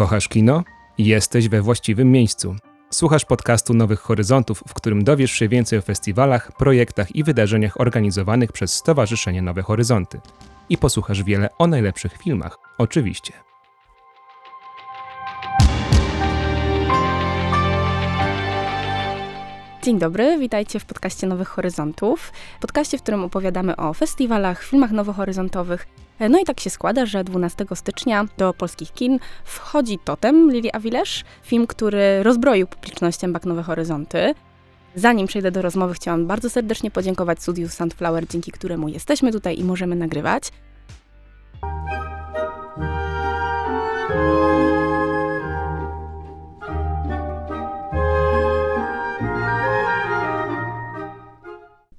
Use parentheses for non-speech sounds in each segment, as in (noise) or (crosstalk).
Kochasz kino? Jesteś we właściwym miejscu. Słuchasz podcastu Nowych Horyzontów, w którym dowiesz się więcej o festiwalach, projektach i wydarzeniach organizowanych przez Stowarzyszenie Nowe Horyzonty. I posłuchasz wiele o najlepszych filmach, oczywiście. Dzień dobry, witajcie w podcaście Nowych Horyzontów. Podcaście, w którym opowiadamy o festiwalach, filmach nowohoryzontowych. No i tak się składa, że 12 stycznia do polskich kin wchodzi Totem Lili Avilesz, film, który rozbroił publicznością Bak Nowe Horyzonty. Zanim przejdę do rozmowy, chciałam bardzo serdecznie podziękować studiu Sandflower, dzięki któremu jesteśmy tutaj i możemy nagrywać.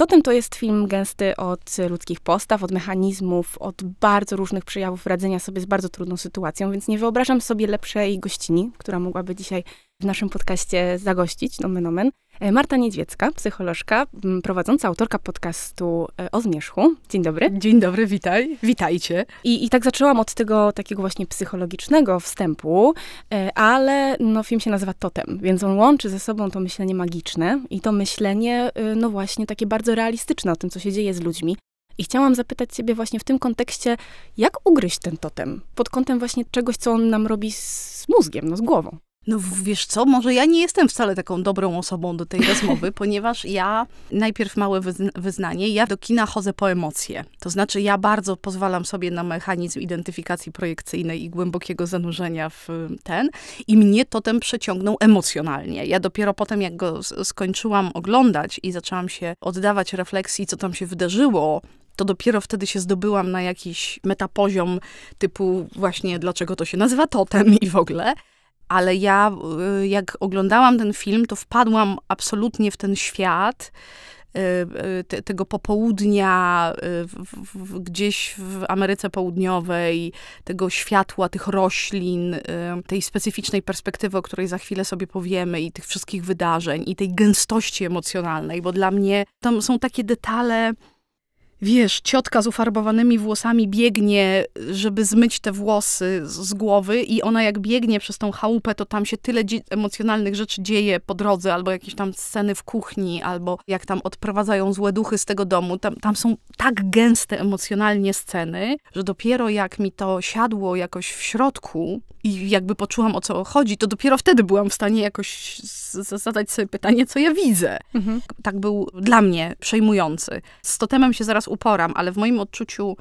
Totem to jest film gęsty od ludzkich postaw, od mechanizmów, od bardzo różnych przejawów radzenia sobie z bardzo trudną sytuacją, więc nie wyobrażam sobie lepszej gościni, która mogłaby dzisiaj w naszym podcaście zagościć, nomen omen. E, Marta Niedźwiecka, psycholożka, prowadząca autorka podcastu e, o zmierzchu. Dzień dobry. Dzień dobry, witaj, witajcie. I, I tak zaczęłam od tego takiego właśnie psychologicznego wstępu, e, ale no, film się nazywa Totem, więc on łączy ze sobą to myślenie magiczne i to myślenie, no właśnie, takie bardzo realistyczne o tym, co się dzieje z ludźmi. I chciałam zapytać Ciebie właśnie w tym kontekście, jak ugryźć ten totem? Pod kątem właśnie czegoś, co on nam robi z mózgiem, no z głową. No wiesz co, może ja nie jestem wcale taką dobrą osobą do tej (laughs) rozmowy, ponieważ ja, najpierw małe wyznanie, ja do kina chodzę po emocje. To znaczy ja bardzo pozwalam sobie na mechanizm identyfikacji projekcyjnej i głębokiego zanurzenia w ten i mnie totem przeciągnął emocjonalnie. Ja dopiero potem, jak go skończyłam oglądać i zaczęłam się oddawać refleksji, co tam się wydarzyło, to dopiero wtedy się zdobyłam na jakiś metapoziom typu właśnie dlaczego to się nazywa totem i w ogóle ale ja, y, jak oglądałam ten film, to wpadłam absolutnie w ten świat. Y, y, te, tego popołudnia w, w, gdzieś w Ameryce Południowej, tego światła, tych roślin, tej specyficznej perspektywy, o której za chwilę sobie powiemy, i tych wszystkich wydarzeń, i tej gęstości emocjonalnej, bo dla mnie tam są takie detale wiesz, ciotka z ufarbowanymi włosami biegnie, żeby zmyć te włosy z głowy i ona jak biegnie przez tą chałupę, to tam się tyle emocjonalnych rzeczy dzieje po drodze, albo jakieś tam sceny w kuchni, albo jak tam odprowadzają złe duchy z tego domu. Tam, tam są tak gęste emocjonalnie sceny, że dopiero jak mi to siadło jakoś w środku i jakby poczułam o co chodzi, to dopiero wtedy byłam w stanie jakoś zadać sobie pytanie, co ja widzę. Mhm. Tak był dla mnie przejmujący. Z totemem się zaraz uporam, ale w moim odczuciu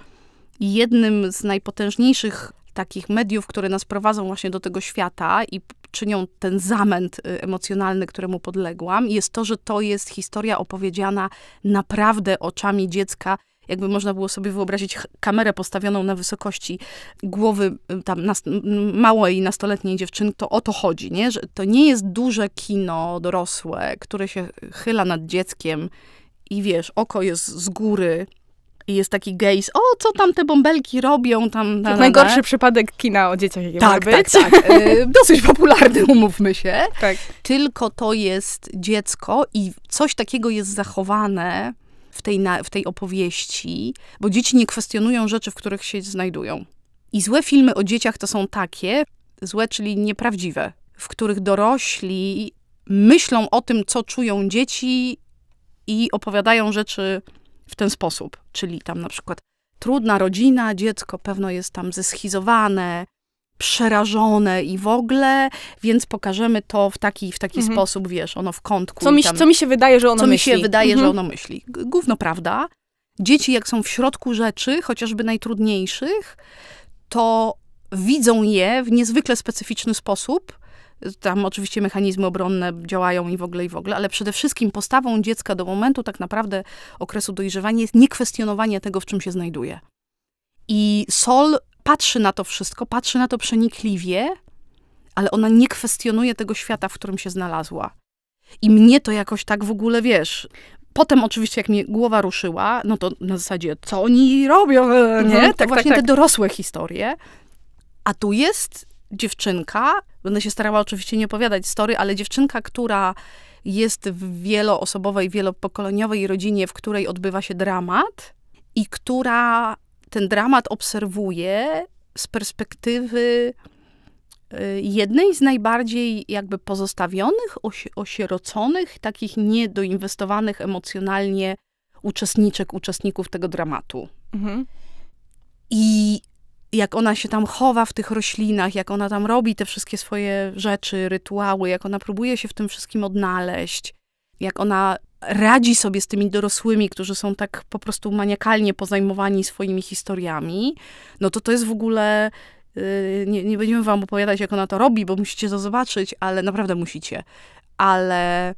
jednym z najpotężniejszych takich mediów, które nas prowadzą właśnie do tego świata i czynią ten zamęt y, emocjonalny, któremu podległam, jest to, że to jest historia opowiedziana naprawdę oczami dziecka, jakby można było sobie wyobrazić kamerę postawioną na wysokości głowy y, tam nas, małej nastoletniej dziewczyny, to o to chodzi, nie? Że to nie jest duże kino dorosłe, które się chyla nad dzieckiem i wiesz, oko jest z góry, i jest taki gejs, o, co tam te bąbelki robią, tam... Na, na, Najgorszy przypadek kina o dzieciach, jaki tak, tak, być. tak, tak. (laughs) E, dosyć popularny, umówmy się. Tak. Tylko to jest dziecko i coś takiego jest zachowane w tej, na, w tej opowieści, bo dzieci nie kwestionują rzeczy, w których się znajdują. I złe filmy o dzieciach to są takie, złe, czyli nieprawdziwe, w których dorośli myślą o tym, co czują dzieci i opowiadają rzeczy w ten sposób. Czyli tam na przykład trudna rodzina, dziecko pewno jest tam zeskizowane, przerażone i w ogóle, więc pokażemy to w taki, w taki mhm. sposób, wiesz, ono w kątku. Co mi, tam, co mi się wydaje, że ono co myśli. Co mi się wydaje, mhm. że ono myśli. Gówno prawda. Dzieci, jak są w środku rzeczy, chociażby najtrudniejszych, to widzą je w niezwykle specyficzny sposób. Tam oczywiście mechanizmy obronne działają i w ogóle, i w ogóle, ale przede wszystkim postawą dziecka do momentu tak naprawdę okresu dojrzewania jest niekwestionowanie tego, w czym się znajduje. I Sol patrzy na to wszystko, patrzy na to przenikliwie, ale ona nie kwestionuje tego świata, w którym się znalazła. I mnie to jakoś tak w ogóle, wiesz, Potem oczywiście, jak mi głowa ruszyła, no to na zasadzie, co oni robią, nie? Mhm, tak, tak, właśnie tak, tak. te dorosłe historie. A tu jest dziewczynka, będę się starała oczywiście nie opowiadać story, ale dziewczynka, która jest w wieloosobowej, wielopokoleniowej rodzinie, w której odbywa się dramat i która ten dramat obserwuje z perspektywy y, jednej z najbardziej jakby pozostawionych, osieroconych, takich niedoinwestowanych emocjonalnie uczestniczek, uczestników tego dramatu. Mhm. I jak ona się tam chowa w tych roślinach, jak ona tam robi te wszystkie swoje rzeczy, rytuały, jak ona próbuje się w tym wszystkim odnaleźć, jak ona radzi sobie z tymi dorosłymi, którzy są tak po prostu maniakalnie pozajmowani swoimi historiami, no to to jest w ogóle. Yy, nie, nie będziemy wam opowiadać, jak ona to robi, bo musicie to zobaczyć, ale naprawdę musicie. Ale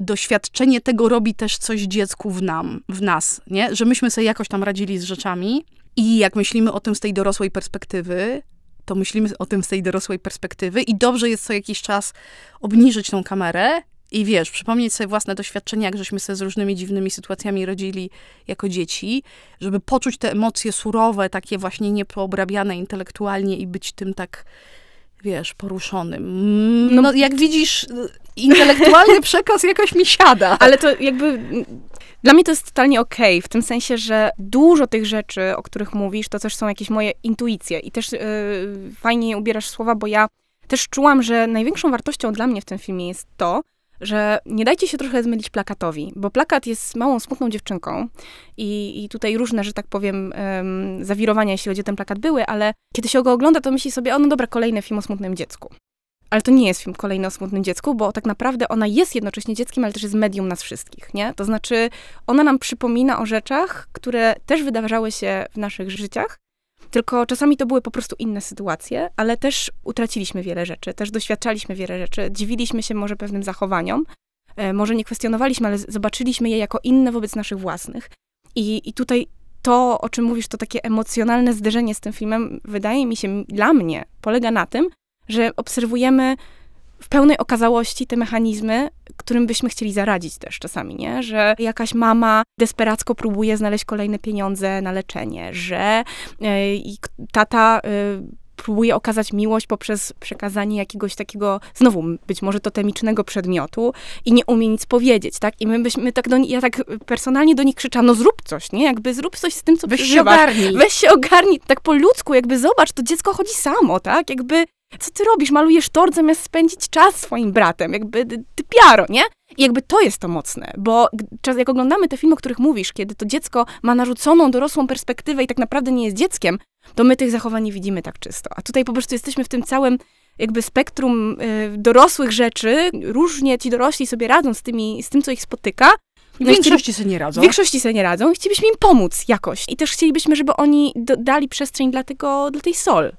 doświadczenie tego robi też coś dziecku w nam, w nas, nie? Że myśmy sobie jakoś tam radzili z rzeczami i jak myślimy o tym z tej dorosłej perspektywy, to myślimy o tym z tej dorosłej perspektywy i dobrze jest co jakiś czas obniżyć tą kamerę i wiesz, przypomnieć sobie własne doświadczenia, jak żeśmy sobie z różnymi dziwnymi sytuacjami rodzili jako dzieci, żeby poczuć te emocje surowe, takie właśnie niepoobrabiane intelektualnie i być tym tak, wiesz, poruszonym. No, no jak widzisz, intelektualny (laughs) przekaz jakoś mi siada. Ale to jakby dla mnie to jest totalnie okej, okay, w tym sensie, że dużo tych rzeczy, o których mówisz, to też są jakieś moje intuicje i też yy, fajnie ubierasz słowa, bo ja też czułam, że największą wartością dla mnie w tym filmie jest to, że nie dajcie się trochę zmylić plakatowi, bo plakat jest małą, smutną dziewczynką i, i tutaj różne, że tak powiem, zawirowania, jeśli chodzi o ten plakat, były, ale kiedy się go ogląda, to myśli sobie, o no dobra, kolejny film o smutnym dziecku. Ale to nie jest film kolejny o smutnym dziecku, bo tak naprawdę ona jest jednocześnie dzieckiem, ale też jest medium nas wszystkich, nie? To znaczy, ona nam przypomina o rzeczach, które też wydarzały się w naszych życiach, tylko czasami to były po prostu inne sytuacje, ale też utraciliśmy wiele rzeczy, też doświadczaliśmy wiele rzeczy, dziwiliśmy się może pewnym zachowaniom, e, może nie kwestionowaliśmy, ale zobaczyliśmy je jako inne wobec naszych własnych. I, i tutaj to, o czym mówisz, to takie emocjonalne zderzenie z tym filmem, wydaje mi się, dla mnie, polega na tym, że obserwujemy w pełnej okazałości te mechanizmy, którym byśmy chcieli zaradzić też czasami, nie? Że jakaś mama desperacko próbuje znaleźć kolejne pieniądze na leczenie, że yy, tata yy, próbuje okazać miłość poprzez przekazanie jakiegoś takiego, znowu być może totemicznego przedmiotu i nie umie nic powiedzieć, tak? I my byśmy tak do nich, ja tak personalnie do nich krzyczałam, no zrób coś, nie? Jakby zrób coś z tym, co Weź się ogarnij. Weź się ogarnij, tak po ludzku, jakby zobacz, to dziecko chodzi samo, tak? Jakby co ty robisz? Malujesz tort zamiast spędzić czas swoim bratem, jakby ty piaro, nie? I jakby to jest to mocne, bo jak oglądamy te filmy, o których mówisz, kiedy to dziecko ma narzuconą dorosłą perspektywę i tak naprawdę nie jest dzieckiem, to my tych zachowań nie widzimy tak czysto. A tutaj po prostu jesteśmy w tym całym jakby spektrum y, dorosłych rzeczy. Różnie ci dorośli sobie radzą z, tymi, z tym, co ich spotyka. No w większości sobie nie radzą. W większości sobie nie radzą. Chcielibyśmy im pomóc jakoś. I też chcielibyśmy, żeby oni dali przestrzeń dla, tego, dla tej sol.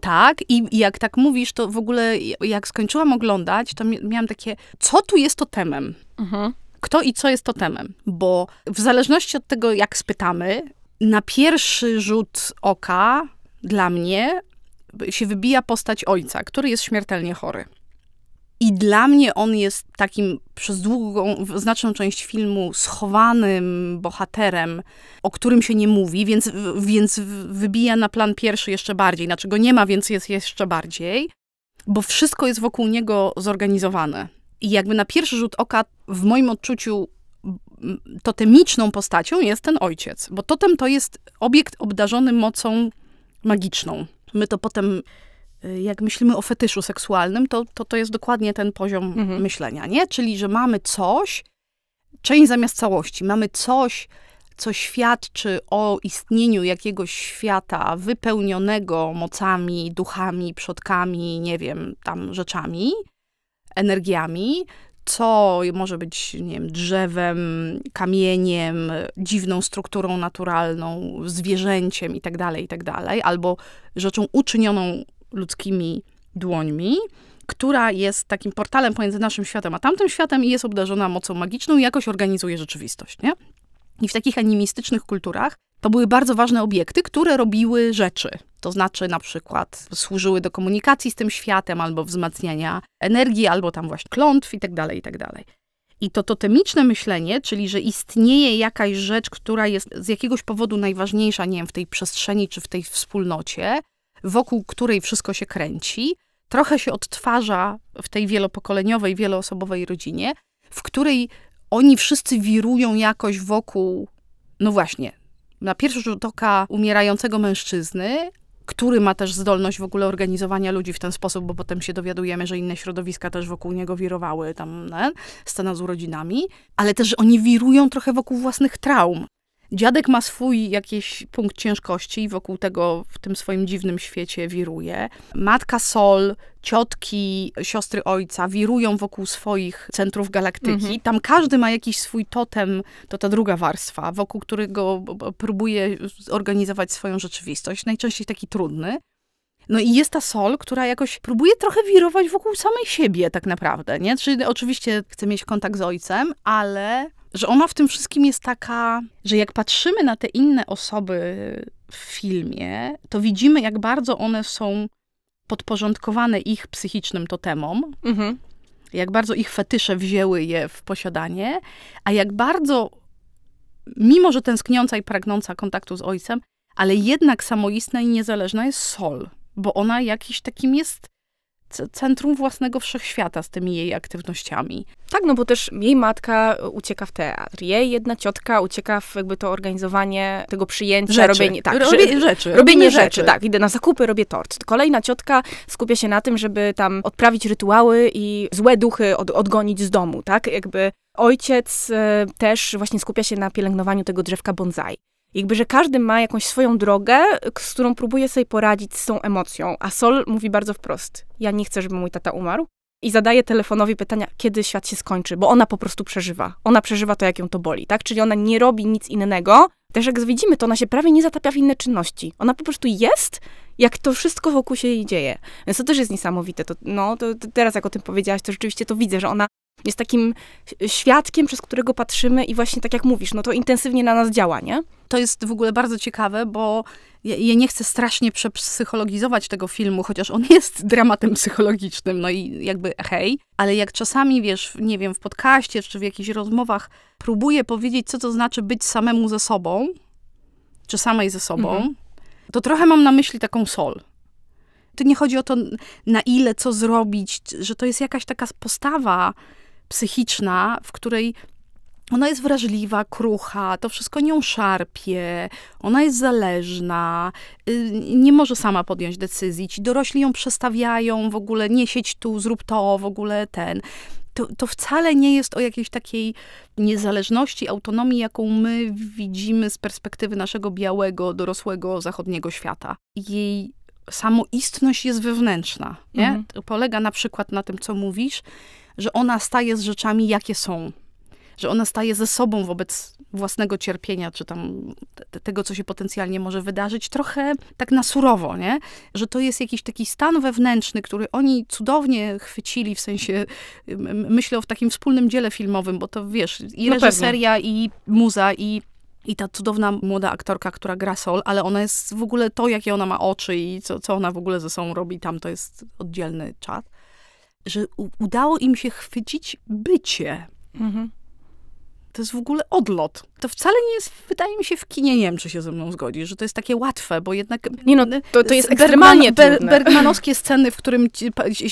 Tak, i jak tak mówisz, to w ogóle jak skończyłam oglądać, to miałam takie, co tu jest totemem? Mhm. Kto i co jest totemem? Bo w zależności od tego, jak spytamy, na pierwszy rzut oka dla mnie się wybija postać ojca, który jest śmiertelnie chory. I dla mnie on jest takim przez długą, znaczną część filmu schowanym bohaterem, o którym się nie mówi, więc, więc wybija na plan pierwszy jeszcze bardziej. Znaczy go nie ma, więc jest jeszcze bardziej, bo wszystko jest wokół niego zorganizowane. I jakby na pierwszy rzut oka, w moim odczuciu, totemiczną postacią jest ten ojciec, bo totem to jest obiekt obdarzony mocą magiczną. My to potem jak myślimy o fetyszu seksualnym, to to, to jest dokładnie ten poziom mhm. myślenia, nie? Czyli, że mamy coś, część zamiast całości, mamy coś, co świadczy o istnieniu jakiegoś świata wypełnionego mocami, duchami, przodkami, nie wiem, tam rzeczami, energiami, co może być, nie wiem, drzewem, kamieniem, dziwną strukturą naturalną, zwierzęciem itd., tak itd., tak albo rzeczą uczynioną ludzkimi dłońmi, która jest takim portalem pomiędzy naszym światem a tamtym światem i jest obdarzona mocą magiczną i jakoś organizuje rzeczywistość, nie? I w takich animistycznych kulturach to były bardzo ważne obiekty, które robiły rzeczy. To znaczy na przykład służyły do komunikacji z tym światem, albo wzmacniania energii, albo tam właśnie klątw i tak dalej, i tak dalej. I to totemiczne myślenie, czyli że istnieje jakaś rzecz, która jest z jakiegoś powodu najważniejsza, nie wiem, w tej przestrzeni czy w tej wspólnocie, wokół której wszystko się kręci, trochę się odtwarza w tej wielopokoleniowej, wieloosobowej rodzinie, w której oni wszyscy wirują jakoś wokół, no właśnie, na pierwszy rzut oka umierającego mężczyzny, który ma też zdolność w ogóle organizowania ludzi w ten sposób, bo potem się dowiadujemy, że inne środowiska też wokół niego wirowały, tam ne? scena z urodzinami, ale też, oni wirują trochę wokół własnych traum. Dziadek ma swój jakiś punkt ciężkości i wokół tego w tym swoim dziwnym świecie wiruje. Matka Sol, ciotki, siostry ojca wirują wokół swoich centrów galaktyki. Mhm. Tam każdy ma jakiś swój totem, to ta druga warstwa, wokół którego próbuje zorganizować swoją rzeczywistość, najczęściej taki trudny. No i jest ta Sol, która jakoś próbuje trochę wirować wokół samej siebie tak naprawdę, nie? Czyli oczywiście chce mieć kontakt z ojcem, ale że ona w tym wszystkim jest taka, że jak patrzymy na te inne osoby w filmie, to widzimy, jak bardzo one są podporządkowane ich psychicznym totemom, Mhm. jak bardzo ich fetysze wzięły je w posiadanie, a jak bardzo, mimo że tęskniąca i pragnąca kontaktu z ojcem, ale jednak samoistna i niezależna jest Sol, bo ona jakiś takim jest centrum własnego wszechświata z tymi jej aktywnościami. Tak, no bo też jej matka ucieka w teatr, jej jedna ciotka ucieka w jakby to organizowanie tego przyjęcia, Rzeczy. robienie, tak, Robię rzeczy. Robienie robimy rzeczy, tak. Idę na zakupy, robię tort. Kolejna ciotka skupia się na tym, żeby tam odprawić rytuały i złe duchy od, odgonić z domu, tak? Jakby ojciec e, też właśnie skupia się na pielęgnowaniu tego drzewka bonsai. Jakby, że każdy ma jakąś swoją drogę, z którą próbuje sobie poradzić z tą emocją. A Sol mówi bardzo wprost, ja nie chcę, żeby mój tata umarł. I zadaje telefonowi pytania, kiedy świat się skończy, bo ona po prostu przeżywa. Ona przeżywa to, jak ją to boli, tak? Czyli ona nie robi nic innego. Też jak widzimy, to ona się prawie nie zatapia w inne czynności. Ona po prostu jest, jak to wszystko wokół się jej dzieje. Więc to też jest niesamowite. To, no, to, to teraz jak o tym powiedziałaś, to rzeczywiście to widzę, że ona jest takim świadkiem, przez którego patrzymy i właśnie tak jak mówisz, no to intensywnie na nas działa, nie? To jest w ogóle bardzo ciekawe, bo ja, ja nie chcę strasznie przepsychologizować tego filmu, chociaż on (laughs) jest dramatem psychologicznym, no i jakby hej, ale jak czasami, wiesz, nie wiem, w podcaście czy w jakichś rozmowach próbuję powiedzieć, co to znaczy być samemu ze sobą, czy samej ze sobą, Mhm. to trochę mam na myśli taką sol. To nie chodzi o to, na ile, co zrobić, że to jest jakaś taka postawa psychiczna, w której ona jest wrażliwa, krucha, to wszystko nią szarpie, ona jest zależna, y, nie może sama podjąć decyzji. Ci dorośli ją przestawiają, w ogóle nie siedź tu, zrób to, w ogóle ten. To, to wcale nie jest o jakiejś takiej niezależności, autonomii, jaką my widzimy z perspektywy naszego białego, dorosłego, zachodniego świata. Jej samoistność jest wewnętrzna. Nie? Mhm. Polega na przykład na tym, co mówisz, że ona staje z rzeczami, jakie są że ona staje ze sobą wobec własnego cierpienia, czy tam te, tego, co się potencjalnie może wydarzyć, trochę tak na surowo, nie? Że to jest jakiś taki stan wewnętrzny, który oni cudownie chwycili, w sensie, myślę o takim wspólnym dziele filmowym, bo to wiesz, i No reżyseria, i muza, i i ta cudowna młoda aktorka, która gra Sol, ale ona jest w ogóle to, jakie ona ma oczy i co, co ona w ogóle ze sobą robi, tam to jest oddzielny czat. Że udało im się chwycić bycie. Mhm. To jest w ogóle odlot. To wcale nie jest, wydaje mi się, w kinie, nie wiem, czy się ze mną zgodzi, że to jest takie łatwe, bo jednak... Nie no, to, to jest Bergman- ekstremalnie Ber- trudne. Bergmanowskie sceny, w którym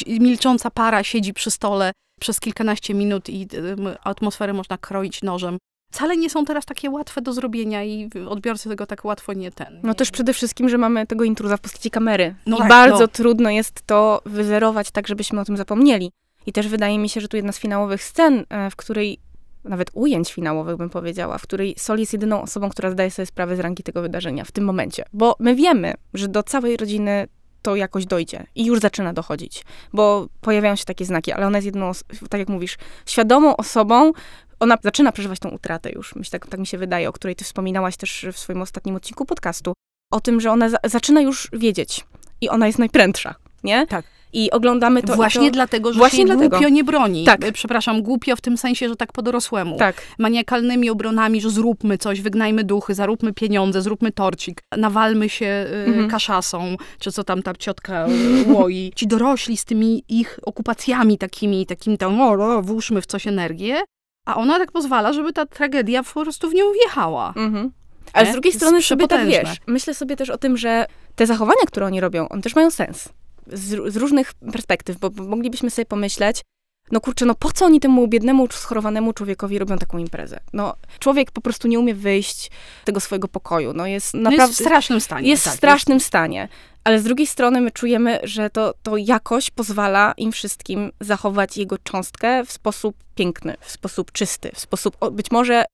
milcząca para siedzi przy stole przez kilkanaście minut i ym, atmosferę można kroić nożem. Wcale nie są teraz takie łatwe do zrobienia i odbiorcy tego tak łatwo nie ten. No nie- też przede wszystkim, że mamy tego intruza w postaci kamery. No I tak, bardzo no. trudno jest to wyzerować tak, żebyśmy o tym zapomnieli. I też wydaje mi się, że tu jedna z finałowych scen, e, w której, nawet ujęć finałowych bym powiedziała, w której Sol jest jedyną osobą, która zdaje sobie sprawę z rangi tego wydarzenia w tym momencie. Bo my wiemy, że do całej rodziny to jakoś dojdzie i już zaczyna dochodzić, bo pojawiają się takie znaki, ale ona jest jedną, tak jak mówisz, świadomą osobą, ona zaczyna przeżywać tą utratę już, myślę, tak, tak mi się wydaje, o której ty wspominałaś też w swoim ostatnim odcinku podcastu, o tym, że ona za- zaczyna już wiedzieć i ona jest najprędsza, nie? Tak. I oglądamy to. Właśnie to, dlatego, że właśnie się dlatego. głupio nie broni. Tak. Przepraszam, głupio w tym sensie, że tak po dorosłemu. Tak, maniakalnymi obronami, że zróbmy coś, wygnajmy duchy, zaróbmy pieniądze, zróbmy torcik, nawalmy się y, Mhm. kaszasą, czy co tam ta ciotka y, (laughs) łoi. Ci dorośli z tymi ich okupacjami takimi, takim tam, o, o, włóżmy w coś energię, a ona tak pozwala, żeby ta tragedia po prostu w nią wjechała. Mhm. Ale Nie? z drugiej strony sobie tak wiesz, myślę sobie też o tym, że te zachowania, które oni robią, one też mają sens. Z, z różnych perspektyw, bo, bo moglibyśmy sobie pomyśleć, no kurczę, no po co oni temu biednemu, schorowanemu człowiekowi robią taką imprezę? No, człowiek po prostu nie umie wyjść z tego swojego pokoju, no jest naprawdę... No jest w strasznym stanie. Jest tak, w strasznym jest... stanie. Ale z drugiej strony my czujemy, że to, to jakoś pozwala im wszystkim zachować jego cząstkę w sposób piękny, w sposób czysty, w sposób, być może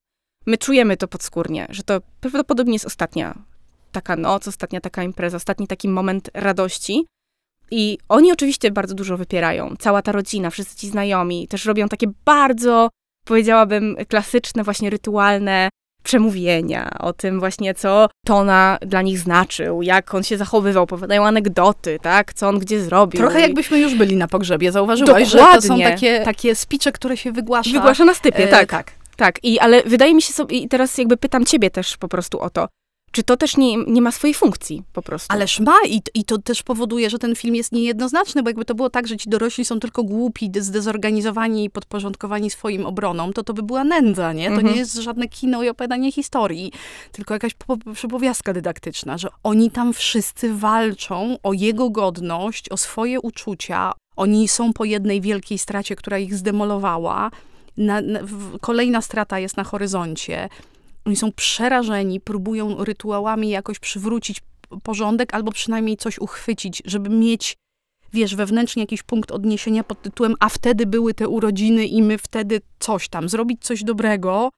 my czujemy to podskórnie, że to prawdopodobnie jest ostatnia taka noc, ostatnia taka impreza, ostatni taki moment radości. I oni oczywiście bardzo dużo wypierają. Cała ta rodzina, wszyscy ci znajomi też robią takie bardzo, powiedziałabym, klasyczne, właśnie rytualne przemówienia o tym właśnie, co Tona dla nich znaczył, jak on się zachowywał, opowiadają anegdoty, tak, co on gdzie zrobił. Trochę jakbyśmy już byli na pogrzebie, zauważyłaś, Dokładnie. że to są takie, takie spicze, które się wygłasza. Wygłasza na stypie, e, tak. tak. Tak, i ale wydaje mi się sobie, i teraz jakby pytam ciebie też po prostu o to, czy to też nie, nie ma swojej funkcji po prostu? Ależ ma i, i to też powoduje, że ten film jest niejednoznaczny, bo jakby to było tak, że ci dorośli są tylko głupi, zdezorganizowani i podporządkowani swoim obronom, to to by była nędza, nie? To mhm. nie jest żadne kino i opowiadanie historii, tylko jakaś przepowiastka dydaktyczna, że oni tam wszyscy walczą o jego godność, o swoje uczucia, oni są po jednej wielkiej stracie, która ich zdemolowała, na, na, kolejna strata jest na horyzoncie. Oni są przerażeni, próbują rytuałami jakoś przywrócić porządek albo przynajmniej coś uchwycić, żeby mieć, wiesz, wewnętrznie jakiś punkt odniesienia pod tytułem a wtedy były te urodziny i my wtedy coś tam, zrobić coś dobrego.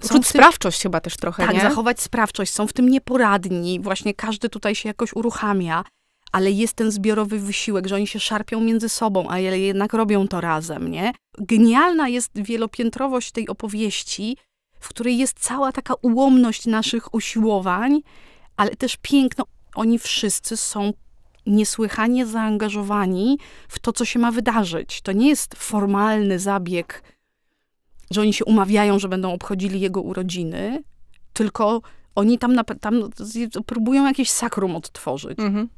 Są tym, sprawczość chyba też trochę, tak, nie? zachować sprawczość. Są w tym nieporadni. Właśnie każdy tutaj się jakoś uruchamia ale jest ten zbiorowy wysiłek, że oni się szarpią między sobą, a jednak robią to razem, nie? Genialna jest wielopiętrowość tej opowieści, w której jest cała taka ułomność naszych usiłowań, ale też piękno. Oni wszyscy są niesłychanie zaangażowani w to, co się ma wydarzyć. To nie jest formalny zabieg, że oni się umawiają, że będą obchodzili jego urodziny, tylko oni tam, tam próbują jakieś sakrum odtworzyć. Mhm.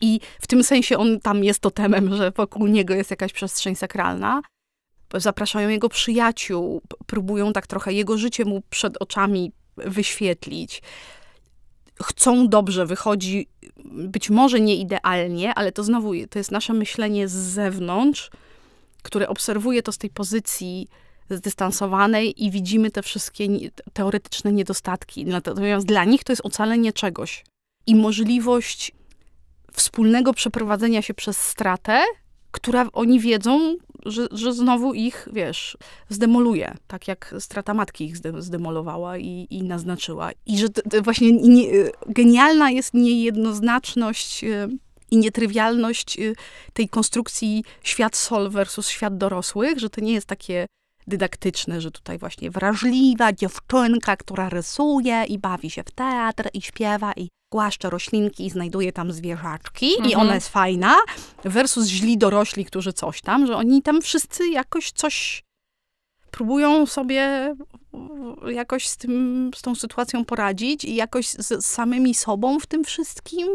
I w tym sensie on tam jest totemem, że wokół niego jest jakaś przestrzeń sakralna. Zapraszają jego przyjaciół, próbują tak trochę jego życie mu przed oczami wyświetlić. Chcą dobrze, wychodzi być może nie idealnie, ale to znowu to jest nasze myślenie z zewnątrz, które obserwuje to z tej pozycji zdystansowanej i widzimy te wszystkie teoretyczne niedostatki. Natomiast dla nich to jest ocalenie czegoś i możliwość wspólnego przeprowadzenia się przez stratę, która oni wiedzą, że, że znowu ich, wiesz, zdemoluje, tak jak strata matki ich zdemolowała i, i naznaczyła. I że właśnie nie, genialna jest niejednoznaczność y, i nietrywialność y, tej konstrukcji świat sol versus świat dorosłych, że to nie jest takie dydaktyczne, że tutaj właśnie wrażliwa dziewczynka, która rysuje i bawi się w teatr i śpiewa i głaszcze roślinki i znajduje tam zwierzaczki mhm. i ona jest fajna, versus źli dorośli, którzy coś tam, że oni tam wszyscy jakoś coś próbują sobie jakoś z, tym, z tą sytuacją poradzić i jakoś z, z samymi sobą w tym wszystkim.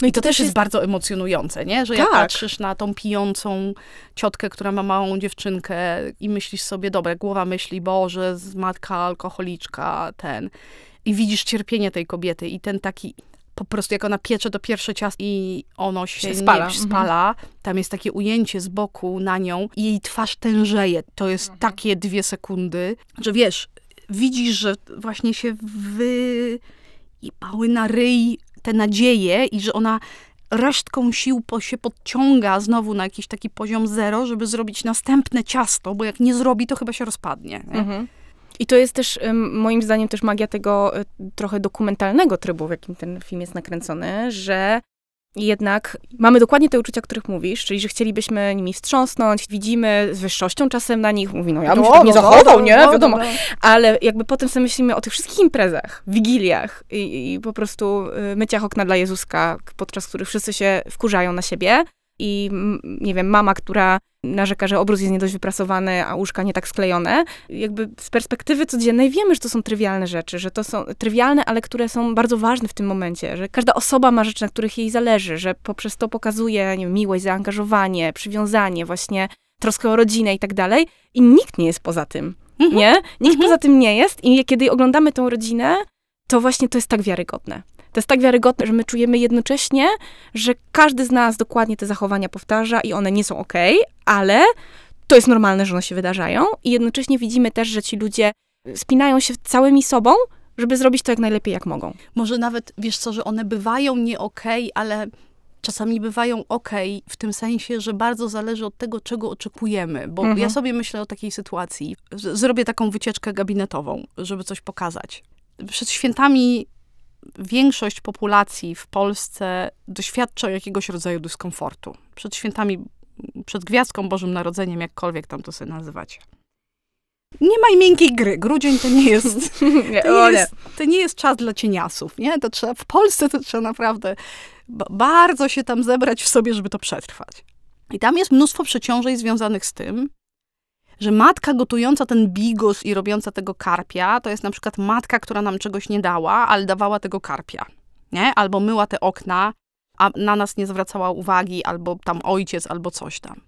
No i to, to też jest, jest bardzo emocjonujące, nie? Że tak. jak patrzysz na tą pijącą ciotkę, która ma małą dziewczynkę i myślisz sobie, dobra, głowa myśli, Boże, matka alkoholiczka, ten i widzisz cierpienie tej kobiety i ten taki po prostu jak ona piecze to pierwsze ciasto i ono się, się spala. Nie, spala. Mhm. Tam jest takie ujęcie z boku na nią i jej twarz tężeje. To jest mhm. takie dwie sekundy, że wiesz, widzisz, że właśnie się wyjebały na ryj te nadzieje i że ona resztką sił po, się podciąga znowu na jakiś taki poziom zero, żeby zrobić następne ciasto, bo jak nie zrobi, to chyba się rozpadnie. Mhm. I to jest też moim zdaniem też magia tego e, trochę dokumentalnego trybu, w jakim ten film jest nakręcony, że jednak mamy dokładnie te uczucia, o których mówisz, czyli że chcielibyśmy nimi wstrząsnąć, widzimy z wyższością czasem na nich, mówi, no ja bym no, się tak nie no, zachował, no, nie, no, wiadomo, no. ale jakby potem sobie myślimy o tych wszystkich imprezach, wigiliach i, i po prostu y, myciach okna dla Jezuska, podczas których wszyscy się wkurzają na siebie i nie wiem, mama, która narzeka, że obrus jest nie dość wyprasowany, a łóżka nie tak sklejone. Jakby z perspektywy codziennej wiemy, że to są trywialne rzeczy, że to są trywialne, ale które są bardzo ważne w tym momencie, że każda osoba ma rzeczy, na których jej zależy, że poprzez to pokazuje wiem, miłość, zaangażowanie, przywiązanie, właśnie troskę o rodzinę i tak dalej. I nikt nie jest poza tym, mhm. nie? Nikt mhm. poza tym nie jest i kiedy oglądamy tą rodzinę, to właśnie to jest tak wiarygodne. To jest tak wiarygodne, że my czujemy jednocześnie, że każdy z nas dokładnie te zachowania powtarza i one nie są ok, ale to jest normalne, że one się wydarzają i jednocześnie widzimy też, że ci ludzie spinają się całymi sobą, żeby zrobić to jak najlepiej, jak mogą. Może nawet, wiesz co, że one bywają nie okej, okay, ale czasami bywają okej, okay, w tym sensie, że bardzo zależy od tego, czego oczekujemy. Bo mhm. ja sobie myślę o takiej sytuacji. Zrobię taką wycieczkę gabinetową, żeby coś pokazać. Przed świętami większość populacji w Polsce doświadcza jakiegoś rodzaju dyskomfortu. Przed świętami, przed Gwiazdką Bożym Narodzeniem, jakkolwiek tam to sobie nazywacie. Nie ma miękkiej gry. Grudzień to nie jest, (laughs) to nie jest, to nie jest czas dla cieniasów, nie? To trzeba, w Polsce to trzeba naprawdę bardzo się tam zebrać w sobie, żeby to przetrwać. I tam jest mnóstwo przeciążeń związanych z tym, że matka gotująca ten bigos i robiąca tego karpia, to jest na przykład matka, która nam czegoś nie dała, ale dawała tego karpia, nie? Albo myła te okna, a na nas nie zwracała uwagi, albo tam ojciec, albo coś tam.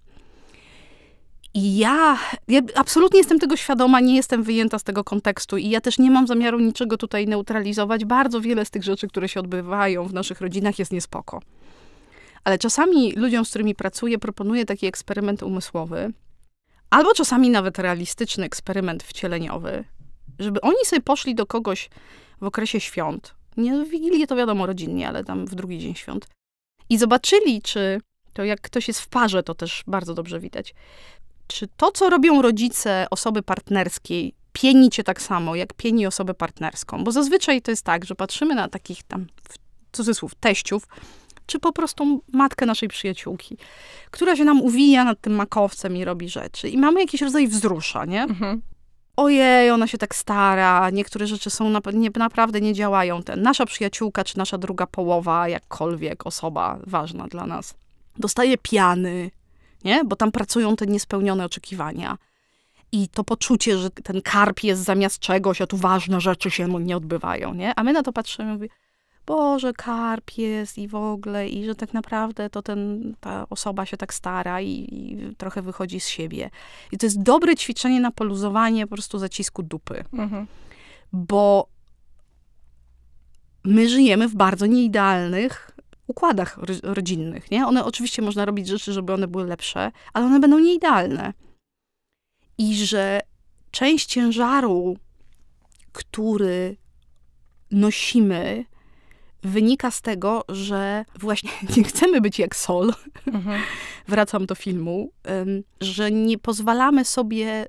I ja, ja absolutnie jestem tego świadoma, nie jestem wyjęta z tego kontekstu i ja też nie mam zamiaru niczego tutaj neutralizować. Bardzo wiele z tych rzeczy, które się odbywają w naszych rodzinach jest niespoko. Ale czasami ludziom, z którymi pracuję, proponuję taki eksperyment umysłowy, albo czasami nawet realistyczny eksperyment wcieleniowy, żeby oni sobie poszli do kogoś w okresie świąt, nie w Wigilię to wiadomo rodzinnie, ale tam w drugi dzień świąt, i zobaczyli, czy to jak ktoś jest w parze, to też bardzo dobrze widać, czy to, co robią rodzice osoby partnerskiej, pieni cię tak samo, jak pieni osobę partnerską? Bo zazwyczaj to jest tak, że patrzymy na takich tam, w cudzysłów, teściów, czy po prostu matkę naszej przyjaciółki, która się nam uwija nad tym makowcem i robi rzeczy. I mamy jakiś rodzaj wzrusza, nie? Mhm. Ojej, ona się tak stara, niektóre rzeczy są na, nie, naprawdę nie działają. Ten, nasza przyjaciółka, czy nasza druga połowa, jakkolwiek osoba ważna dla nas, dostaje piany, nie? Bo tam pracują te niespełnione oczekiwania. I to poczucie, że ten karp jest zamiast czegoś, a tu ważne rzeczy się nie odbywają, nie? A my na to patrzymy i mówimy, Boże, karp jest i w ogóle, i że tak naprawdę to ten, ta osoba się tak stara i, i trochę wychodzi z siebie. I to jest dobre ćwiczenie na poluzowanie po prostu zacisku dupy. Mhm. Bo my żyjemy w bardzo nieidealnych układach rodzinnych, nie? One oczywiście można robić rzeczy, żeby one były lepsze, ale one będą nieidealne. I że część ciężaru, który nosimy, wynika z tego, że właśnie (laughs) nie chcemy być jak Sol, mhm. (laughs) wracam do filmu, że nie pozwalamy sobie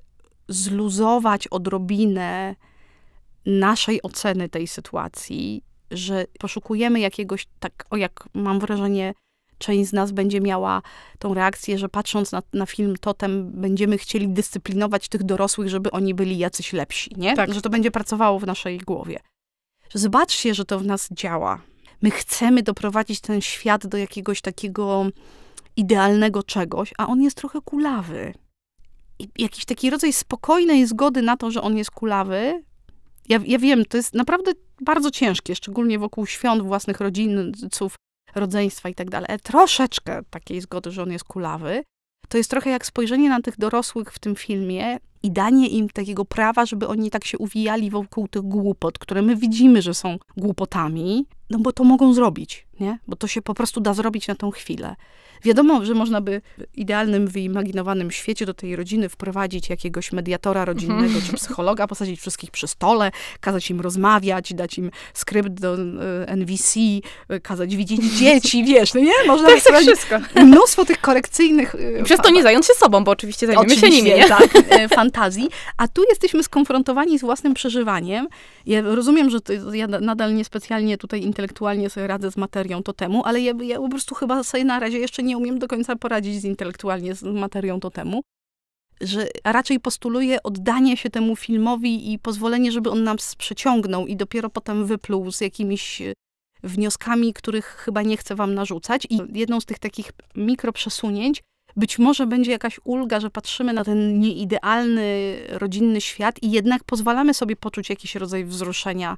zluzować odrobinę naszej oceny tej sytuacji że poszukujemy jakiegoś, tak, o jak mam wrażenie, część z nas będzie miała tą reakcję, że patrząc na, na film Totem, będziemy chcieli dyscyplinować tych dorosłych, żeby oni byli jacyś lepsi, nie? Tak. Że to będzie pracowało w naszej głowie. Że zobaczcie, że to w nas działa. My chcemy doprowadzić ten świat do jakiegoś takiego idealnego czegoś, a on jest trochę kulawy. I jakiś taki rodzaj spokojnej zgody na to, że on jest kulawy, ja, ja wiem, to jest naprawdę bardzo ciężkie, szczególnie wokół świąt własnych rodziców, rodzeństwa i tak dalej. Troszeczkę takiej zgody, że on jest kulawy. To jest trochę jak spojrzenie na tych dorosłych w tym filmie i danie im takiego prawa, żeby oni tak się uwijali wokół tych głupot, które my widzimy, że są głupotami, no bo to mogą zrobić, nie? Bo to się po prostu da zrobić na tą chwilę. Wiadomo, że można by w idealnym, wyimaginowanym świecie do tej rodziny wprowadzić jakiegoś mediatora rodzinnego mhm. czy psychologa, posadzić wszystkich przy stole, kazać im rozmawiać, dać im skrypt do e, NVC, e, kazać widzieć (laughs) dzieci, wiesz, no nie? Można tak wszystko. mnóstwo tych korekcyjnych... I przez to nie zająć się sobą, bo oczywiście zajmiemy oczywiście, się nimi, nie? tak, (laughs) fantazji. A tu jesteśmy skonfrontowani z własnym przeżywaniem. Ja rozumiem, że to, ja nadal niespecjalnie tutaj intelektualnie sobie radzę z materią to temu, ale ja, ja po prostu chyba sobie na razie jeszcze nie umiem do końca poradzić z intelektualnie z materią to temu, że raczej postuluję oddanie się temu filmowi i pozwolenie, żeby on nas przeciągnął i dopiero potem wypluł z jakimiś e, wnioskami, których chyba nie chcę wam narzucać. I jedną z tych takich mikroprzesunięć być może będzie jakaś ulga, że patrzymy na ten nieidealny rodzinny świat i jednak pozwalamy sobie poczuć jakiś rodzaj wzruszenia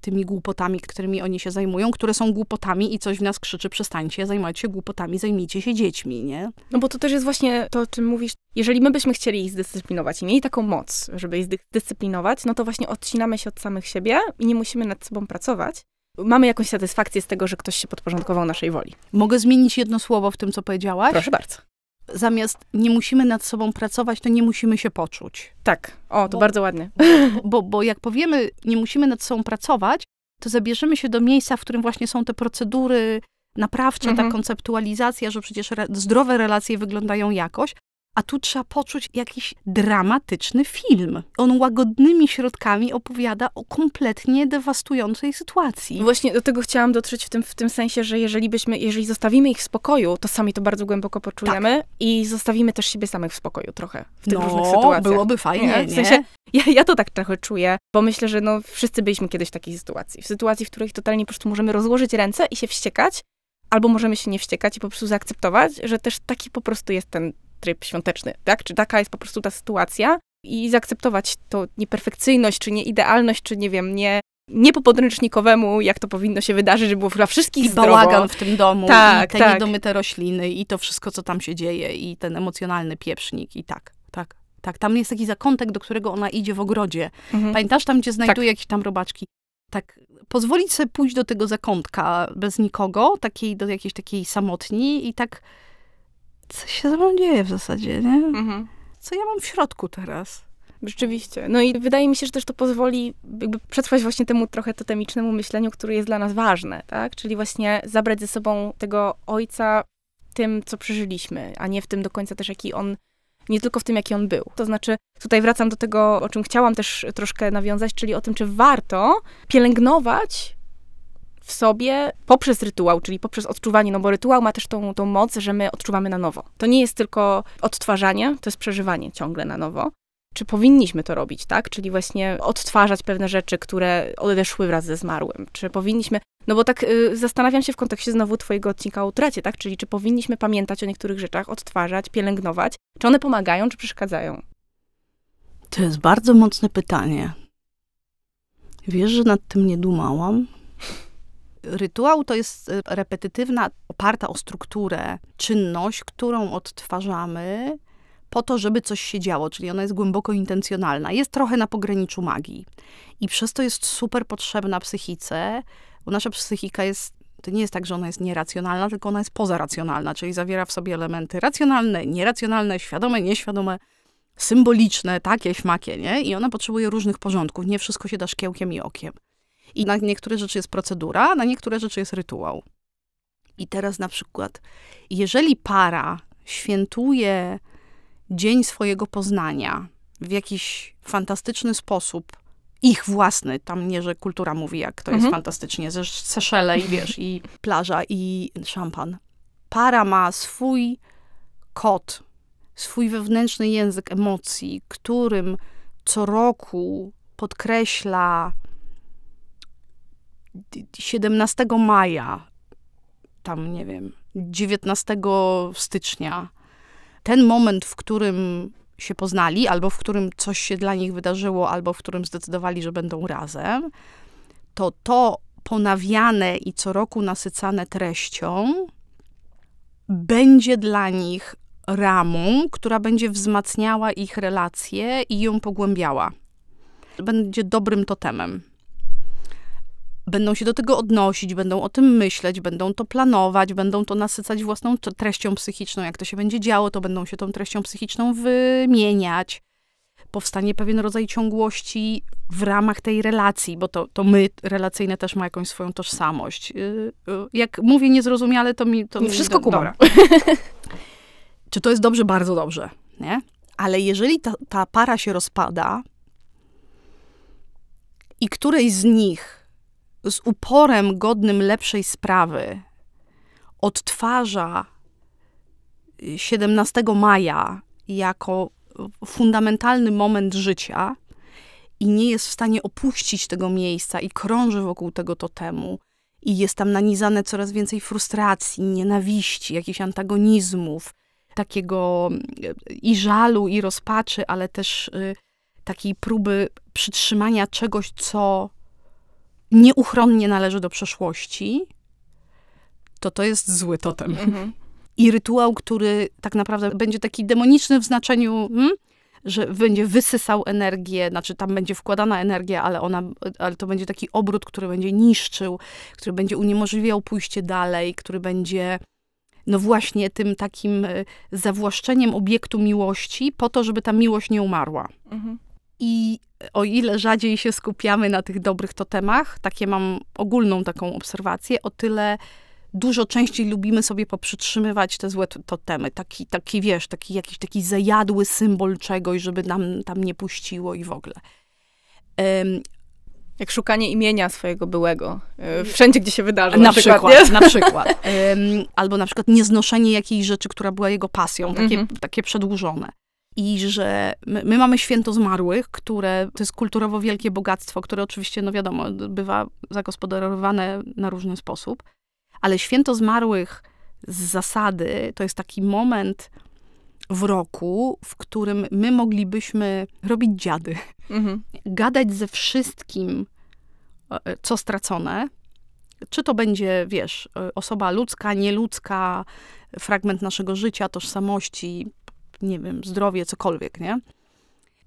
tymi głupotami, którymi oni się zajmują, które są głupotami i coś w nas krzyczy, przestańcie zajmować się głupotami, zajmijcie się dziećmi, nie? No bo to też jest właśnie to, o czym mówisz. Jeżeli my byśmy chcieli ich zdyscyplinować i mieli taką moc, żeby ich zdyscyplinować, no to właśnie odcinamy się od samych siebie i nie musimy nad sobą pracować. Mamy jakąś satysfakcję z tego, że ktoś się podporządkował naszej woli. Mogę zmienić jedno słowo w tym, co powiedziałaś? Proszę bardzo. Zamiast nie musimy nad sobą pracować, to nie musimy się poczuć. Tak, o, to Bo- bardzo ładnie. (laughs) Bo, bo jak powiemy, nie musimy nad sobą pracować, to zabierzemy się do miejsca, w którym właśnie są te procedury naprawcze, Mhm. ta konceptualizacja, że przecież re- zdrowe relacje wyglądają jakoś, a tu trzeba poczuć jakiś dramatyczny film. On łagodnymi środkami opowiada o kompletnie dewastującej sytuacji. Właśnie do tego chciałam dotrzeć w tym, w tym sensie, że jeżeli byśmy, jeżeli zostawimy ich w spokoju, to sami to bardzo głęboko poczujemy i zostawimy też siebie samych w spokoju trochę w tych różnych no, sytuacjach. byłoby fajnie, nie? W sensie, ja, ja to tak trochę czuję, bo myślę, że no, wszyscy byliśmy kiedyś w takiej sytuacji. W sytuacji, w której totalnie po prostu możemy rozłożyć ręce i się wściekać, albo możemy się nie wściekać i po prostu zaakceptować, że też taki po prostu jest ten tryb świąteczny, tak? Czy taka jest po prostu ta sytuacja i zaakceptować to nieperfekcyjność, czy nieidealność, czy nie wiem, nie, nie po podręcznikowemu, jak to powinno się wydarzyć, żeby było dla wszystkich I zdrowo. bałagan w tym domu, Tak, i te tak. niedomyte rośliny, i to wszystko, co tam się dzieje, i ten emocjonalny pieprznik, i tak, tak, tak. Tam jest taki zakątek, do którego ona idzie w ogrodzie. Mhm. Pamiętasz, tam gdzie znajduje jakieś tam robaczki? Tak, pozwolić sobie pójść do tego zakątka bez nikogo, takiej, do jakiejś takiej samotni i tak, co się ze mną dzieje w zasadzie, nie? Mhm. Co ja mam w środku teraz? Rzeczywiście. No i wydaje mi się, że też to pozwoli jakby przetrwać właśnie temu trochę totemicznemu myśleniu, które jest dla nas ważne, tak? Czyli właśnie zabrać ze sobą tego ojca tym, co przeżyliśmy, a nie w tym do końca też, jaki on, nie tylko w tym, jaki on był. To znaczy, tutaj wracam do tego, o czym chciałam też troszkę nawiązać, czyli o tym, czy warto pielęgnować w sobie poprzez rytuał, czyli poprzez odczuwanie, no bo rytuał ma też tą, tą moc, że my odczuwamy na nowo. To nie jest tylko odtwarzanie, to jest przeżywanie ciągle na nowo czy powinniśmy to robić, tak? Czyli właśnie odtwarzać pewne rzeczy, które odeszły wraz ze zmarłym. Czy powinniśmy, no bo tak y, zastanawiam się w kontekście znowu twojego odcinka o utracie, tak? Czyli czy powinniśmy pamiętać o niektórych rzeczach, odtwarzać, pielęgnować? Czy one pomagają, czy przeszkadzają? To jest bardzo mocne pytanie. Wiesz, że nad tym nie dumałam? Rytuał to jest e, repetytywna, oparta o strukturę czynność, którą odtwarzamy po to, żeby coś się działo, czyli ona jest głęboko intencjonalna. Jest trochę na pograniczu magii. I przez to jest super potrzebna psychice, bo nasza psychika jest, to nie jest tak, że ona jest nieracjonalna, tylko ona jest pozaracjonalna, czyli zawiera w sobie elementy racjonalne, nieracjonalne, świadome, nieświadome, symboliczne, takie, śmakie, nie? I ona potrzebuje różnych porządków. Nie wszystko się da szkiełkiem i okiem. I na niektóre rzeczy jest procedura, na niektóre rzeczy jest rytuał. I teraz na przykład, jeżeli para świętuje dzień swojego poznania w jakiś fantastyczny sposób, ich własny, tam nie, że kultura mówi, jak to jest Mhm. fantastycznie, ze Seszele i wiesz, i plaża, i szampan. Para ma swój kod, swój wewnętrzny język emocji, którym co roku podkreśla 17 maja, tam nie wiem, 19 stycznia, ten moment, w którym się poznali, albo w którym coś się dla nich wydarzyło, albo w którym zdecydowali, że będą razem, to to ponawiane i co roku nasycane treścią będzie dla nich ramą, która będzie wzmacniała ich relacje i ją pogłębiała. Będzie dobrym totemem. Będą się do tego odnosić, będą o tym myśleć, będą to planować, będą to nasycać własną treścią psychiczną. Jak to się będzie działo, to będą się tą treścią psychiczną wymieniać. Powstanie pewien rodzaj ciągłości w ramach tej relacji, bo to, to my relacyjne też ma jakąś swoją tożsamość. Yy, yy, Jak mówię niezrozumiale, to mi... To Nie mi wszystko do- kumam. (laughs) Czy to jest dobrze? Bardzo dobrze, nie? Ale jeżeli ta, ta para się rozpada i którejś z nich z uporem godnym lepszej sprawy odtwarza 17 maja jako fundamentalny moment życia i nie jest w stanie opuścić tego miejsca i krąży wokół tego totemu i jest tam nanizane coraz więcej frustracji, nienawiści, jakichś antagonizmów, takiego y, i żalu, i rozpaczy, ale też y, takiej próby przytrzymania czegoś, co nieuchronnie należy do przeszłości, to to jest zły totem. Mhm. I rytuał, który tak naprawdę będzie taki demoniczny w znaczeniu, hmm, że będzie wysysał energię, znaczy tam będzie wkładana energia, ale, ona, ale to będzie taki obrót, który będzie niszczył, który będzie uniemożliwiał pójście dalej, który będzie no właśnie tym takim e, zawłaszczeniem obiektu miłości po to, żeby ta miłość nie umarła. Mhm. I o ile rzadziej się skupiamy na tych dobrych totemach, takie mam ogólną taką obserwację, o tyle dużo częściej lubimy sobie poprzytrzymywać te złe totemy. Taki, taki wiesz, taki jakiś taki zajadły symbol czegoś, żeby nam tam nie puściło i w ogóle. Um, jak szukanie imienia swojego byłego, e, wszędzie, gdzie się wydarzy. Na, na przykład, przykład na przykład. Um, albo na przykład nieznoszenie jakiejś rzeczy, która była jego pasją, takie, mm -hmm. takie przedłużone i że my, my, mamy święto zmarłych, które to jest kulturowo wielkie bogactwo, które oczywiście, no wiadomo, bywa zagospodarowane na różny sposób, ale święto zmarłych z zasady to jest taki moment w roku, w którym my moglibyśmy robić dziady, mhm. gadać ze wszystkim, e, co stracone. Czy to będzie, wiesz, e, osoba ludzka, nieludzka, fragment naszego życia, tożsamości, nie wiem, zdrowie, cokolwiek, nie?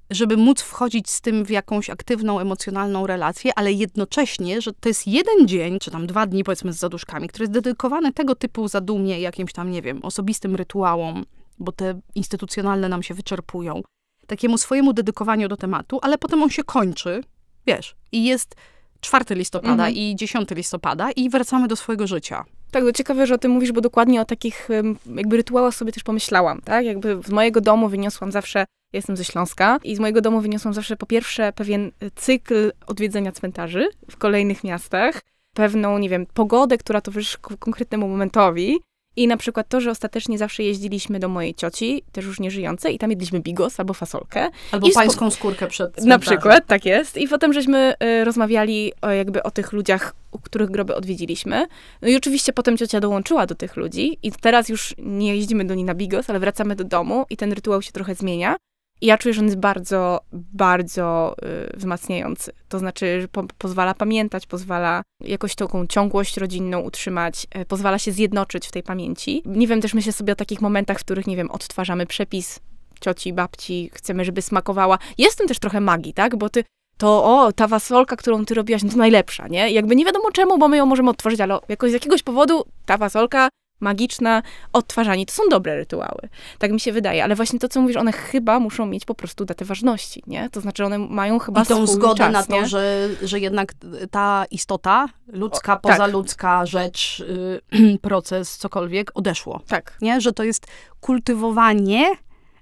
Żeby móc wchodzić z tym w jakąś aktywną, emocjonalną relację, ale jednocześnie, że to jest jeden dzień, czy tam dwa dni, powiedzmy, z zaduszkami, który jest dedykowany tego typu zadumie, jakimś tam, nie wiem, osobistym rytuałom, bo te instytucjonalne nam się wyczerpują, takiemu swojemu dedykowaniu do tematu, ale potem on się kończy, wiesz, i jest 4 listopada mhm. i 10 listopada i wracamy do swojego życia. Tak, to ciekawe, że o tym mówisz, bo dokładnie o takich jakby rytuałach sobie też pomyślałam, tak? Jakby z mojego domu wyniosłam zawsze, jestem ze Śląska, i z mojego domu wyniosłam zawsze po pierwsze pewien cykl odwiedzenia cmentarzy w kolejnych miastach, pewną, nie wiem, pogodę, która towarzyszy konkretnemu momentowi, i na przykład to, że ostatecznie zawsze jeździliśmy do mojej cioci, też już nieżyjącej, i tam jedliśmy bigos albo fasolkę. Albo I pańską skórkę przed cmentarzem. Na przykład, tak jest. I potem żeśmy y, rozmawiali o, jakby o tych ludziach, u których groby odwiedziliśmy. No i oczywiście potem ciocia dołączyła do tych ludzi i teraz już nie jeździmy do niej na bigos, ale wracamy do domu i ten rytuał się trochę zmienia. I ja czuję, że on jest bardzo, bardzo y, wzmacniający. To znaczy, że po, pozwala pamiętać, pozwala jakoś taką ciągłość rodzinną utrzymać, y, pozwala się zjednoczyć w tej pamięci. Nie wiem, też myślę sobie o takich momentach, w których, nie wiem, odtwarzamy przepis cioci, babci, chcemy, żeby smakowała. Jest w tym też trochę magii, tak? Bo ty to o, ta fasolka, którą ty robiłaś, no to najlepsza, nie? Jakby nie wiadomo czemu, bo my ją możemy odtworzyć, ale jakoś z jakiegoś powodu ta fasolka magiczna, odtwarzanie. To są dobre rytuały. Tak mi się wydaje. Ale właśnie to, co mówisz, one chyba muszą mieć po prostu datę ważności, nie? To znaczy, one mają chyba I tą zgodę czas, na to, nie? że, że jednak ta istota, ludzka, o, pozaludzka tak. rzecz, y, (clears throat) proces, cokolwiek, odeszło. Tak. Nie? Że to jest kultywowanie,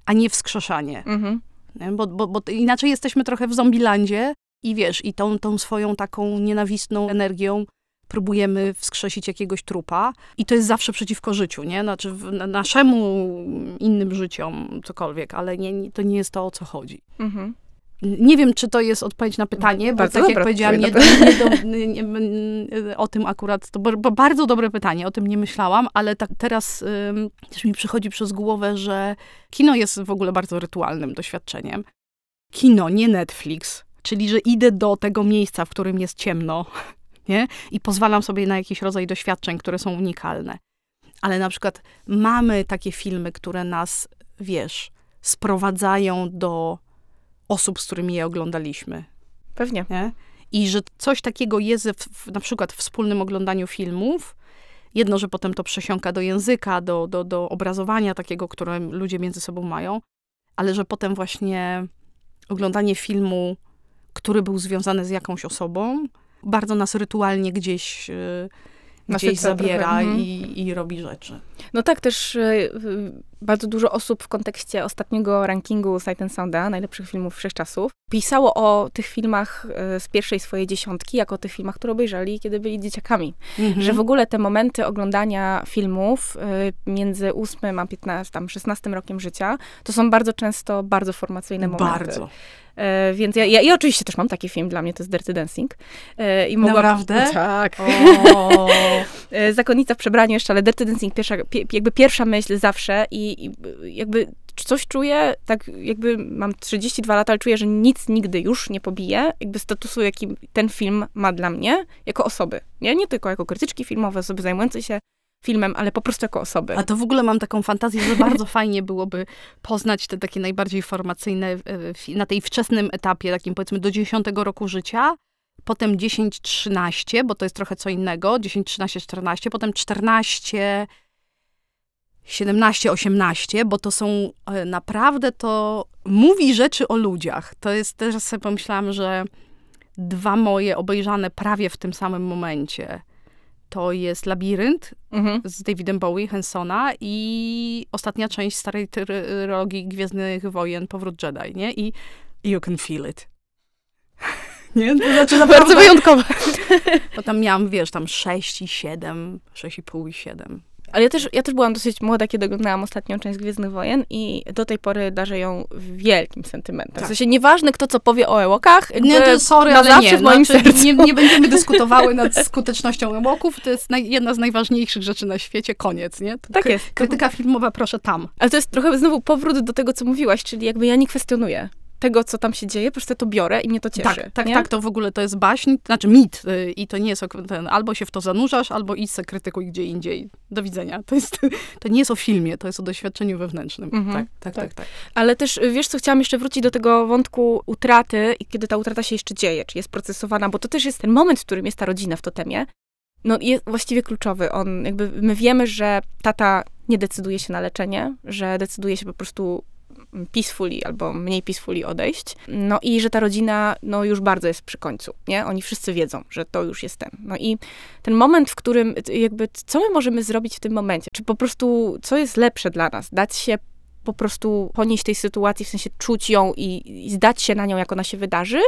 a nie wskrzeszanie. Mhm. Nie? Bo, bo, bo inaczej jesteśmy trochę w zombilandzie i wiesz, i tą, tą swoją taką nienawistną energią próbujemy wskrzesić jakiegoś trupa i to jest zawsze przeciwko życiu, nie? Znaczy naszemu innym życiom, cokolwiek, ale nie, to nie jest to, o co chodzi. Mhm. Nie wiem, czy to jest odpowiedź na pytanie, bo bardzo tak jak powiedziałam, nie, do, nie, nie, o tym akurat, to bardzo dobre pytanie, o tym nie myślałam, ale tak teraz ym, też mi przychodzi przez głowę, że kino jest w ogóle bardzo rytualnym doświadczeniem. Kino, nie Netflix, czyli że idę do tego miejsca, w którym jest ciemno, (laughs) nie? I pozwalam sobie na jakiś rodzaj doświadczeń, które są unikalne. Ale na przykład mamy takie filmy, które nas, wiesz, sprowadzają do osób, z którymi je oglądaliśmy. Pewnie. Nie? I że coś takiego jest w, na przykład w wspólnym oglądaniu filmów. Jedno, że potem to przesiąka do języka, do, do, do obrazowania takiego, które ludzie między sobą mają, ale że potem właśnie oglądanie filmu, który był związany z jakąś osobą, bardzo nas rytualnie gdzieś, y, gdzieś zabiera mhm. i, i robi rzeczy. No tak, też y, bardzo dużo osób w kontekście ostatniego rankingu Sight and Sounda, najlepszych filmów wszechczasów, pisało o tych filmach y, z pierwszej swojej dziesiątki, jako o tych filmach, które obejrzeli, kiedy byli dzieciakami. Mhm. Że w ogóle te momenty oglądania filmów między 8 a 15, tam 16 rokiem życia, to są bardzo często bardzo formacyjne momenty. Bardzo. E, więc ja, ja, ja, oczywiście też mam taki film, dla mnie to jest Dirty Dancing. E, i mogłam, Naprawdę? No, tak. (laughs) e, Zakonnica w przebraniu jeszcze, ale Dirty Dancing pierwsza, pie, jakby pierwsza myśl zawsze i, i jakby coś czuję, tak jakby mam 32 lata, ale czuję, że nic nigdy już nie pobije jakby statusu, jaki ten film ma dla mnie, jako osoby. Nie, nie tylko jako krytyczki filmowe, osoby zajmujące się filmem, ale po prostu jako osoby. A to w ogóle mam taką fantazję, że bardzo (laughs) fajnie byłoby poznać te takie najbardziej formacyjne e, na tej wczesnym etapie, takim powiedzmy do 10 roku życia, potem 10-13, bo to jest trochę co innego, 10, 13, 14, potem 14, 17-18, bo to są e, naprawdę to mówi rzeczy o ludziach. To jest, teraz sobie pomyślałam, że dwa moje obejrzane prawie w tym samym momencie. To jest Labirynt Mhm. z Davidem Bowie, Hansona i ostatnia część starej trylogii Gwiezdnych Wojen, Powrót Jedi, nie? I You Can Feel It. (laughs) Nie? To znaczy (laughs) Bardzo naprawdę, wyjątkowe. (laughs) bo tam miałam, wiesz, tam 6 i 7, 6,5 i 7. Ale ja też, ja też byłam dosyć młoda, kiedy oglądałam ostatnią część Gwiezdnych Wojen i do tej pory darzę ją wielkim sentymentem. Tak. W sensie nieważne, kto co powie o Ewokach, Nie, to sorry, na ale zawsze nie. w moim Znaczy, sercu. nie. Nie będziemy dyskutowały nad (laughs) skutecznością ełoków. To jest naj, jedna z najważniejszych rzeczy na świecie. Koniec, nie? To Tak jest. Krytyka filmowa, proszę tam. Ale to jest trochę znowu powrót do tego, co mówiłaś, czyli jakby ja nie kwestionuję tego, co tam się dzieje, po prostu to biorę i mnie to cieszy. Tak, tak, nie? tak, to w ogóle to jest baśń, znaczy mit y, i to nie jest, ten, albo się w to zanurzasz, albo idź se krytykuj gdzie indziej. Do widzenia. To, jest, (laughs) to nie jest o filmie, to jest o doświadczeniu wewnętrznym. Mhm, tak, tak, tak. tak, tak. Ale też, y, wiesz co, chciałam jeszcze wrócić do tego wątku utraty i kiedy ta utrata się jeszcze dzieje, czy jest procesowana, bo to też jest ten moment, w którym jest ta rodzina w totemie, no jest właściwie kluczowy. On, jakby my wiemy, że tata nie decyduje się na leczenie, że decyduje się po prostu peacefully albo mniej peacefully odejść. No i że ta rodzina no już bardzo jest przy końcu, nie? Oni wszyscy wiedzą, że to już jest ten. No i ten moment, w którym jakby co my możemy zrobić w tym momencie? Czy po prostu co jest lepsze dla nas? Dać się po prostu ponieść tej sytuacji, w sensie czuć ją i, i zdać się na nią, jak ona się wydarzy,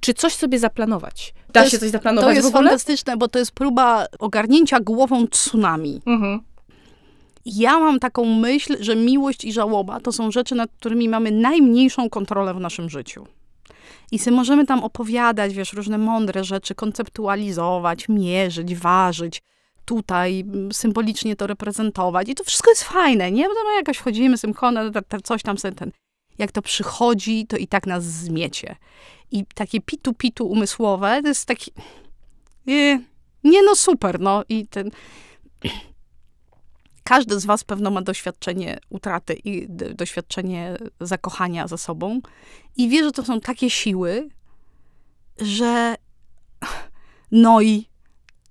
czy coś sobie zaplanować? Da To się jest- coś zaplanować To jest fantastyczne, bo to jest próba ogarnięcia głową tsunami. Mhm. Ja mam taką myśl, że miłość i żałoba to są rzeczy, nad którymi mamy najmniejszą kontrolę w naszym życiu. I sobie możemy tam opowiadać, wiesz, różne mądre rzeczy, konceptualizować, mierzyć, ważyć, tutaj symbolicznie to reprezentować. I to wszystko jest fajne, nie? Bo tam jakoś wchodzimy, synchrona, coś tam, ten. Jak to przychodzi, to i tak nas zmiecie. I takie pitu-pitu umysłowe, to jest taki... Nie, nie no super, no. I ten... Każdy z was pewno ma doświadczenie utraty i doświadczenie zakochania za sobą i wie, że to są takie siły, że (sighs) no i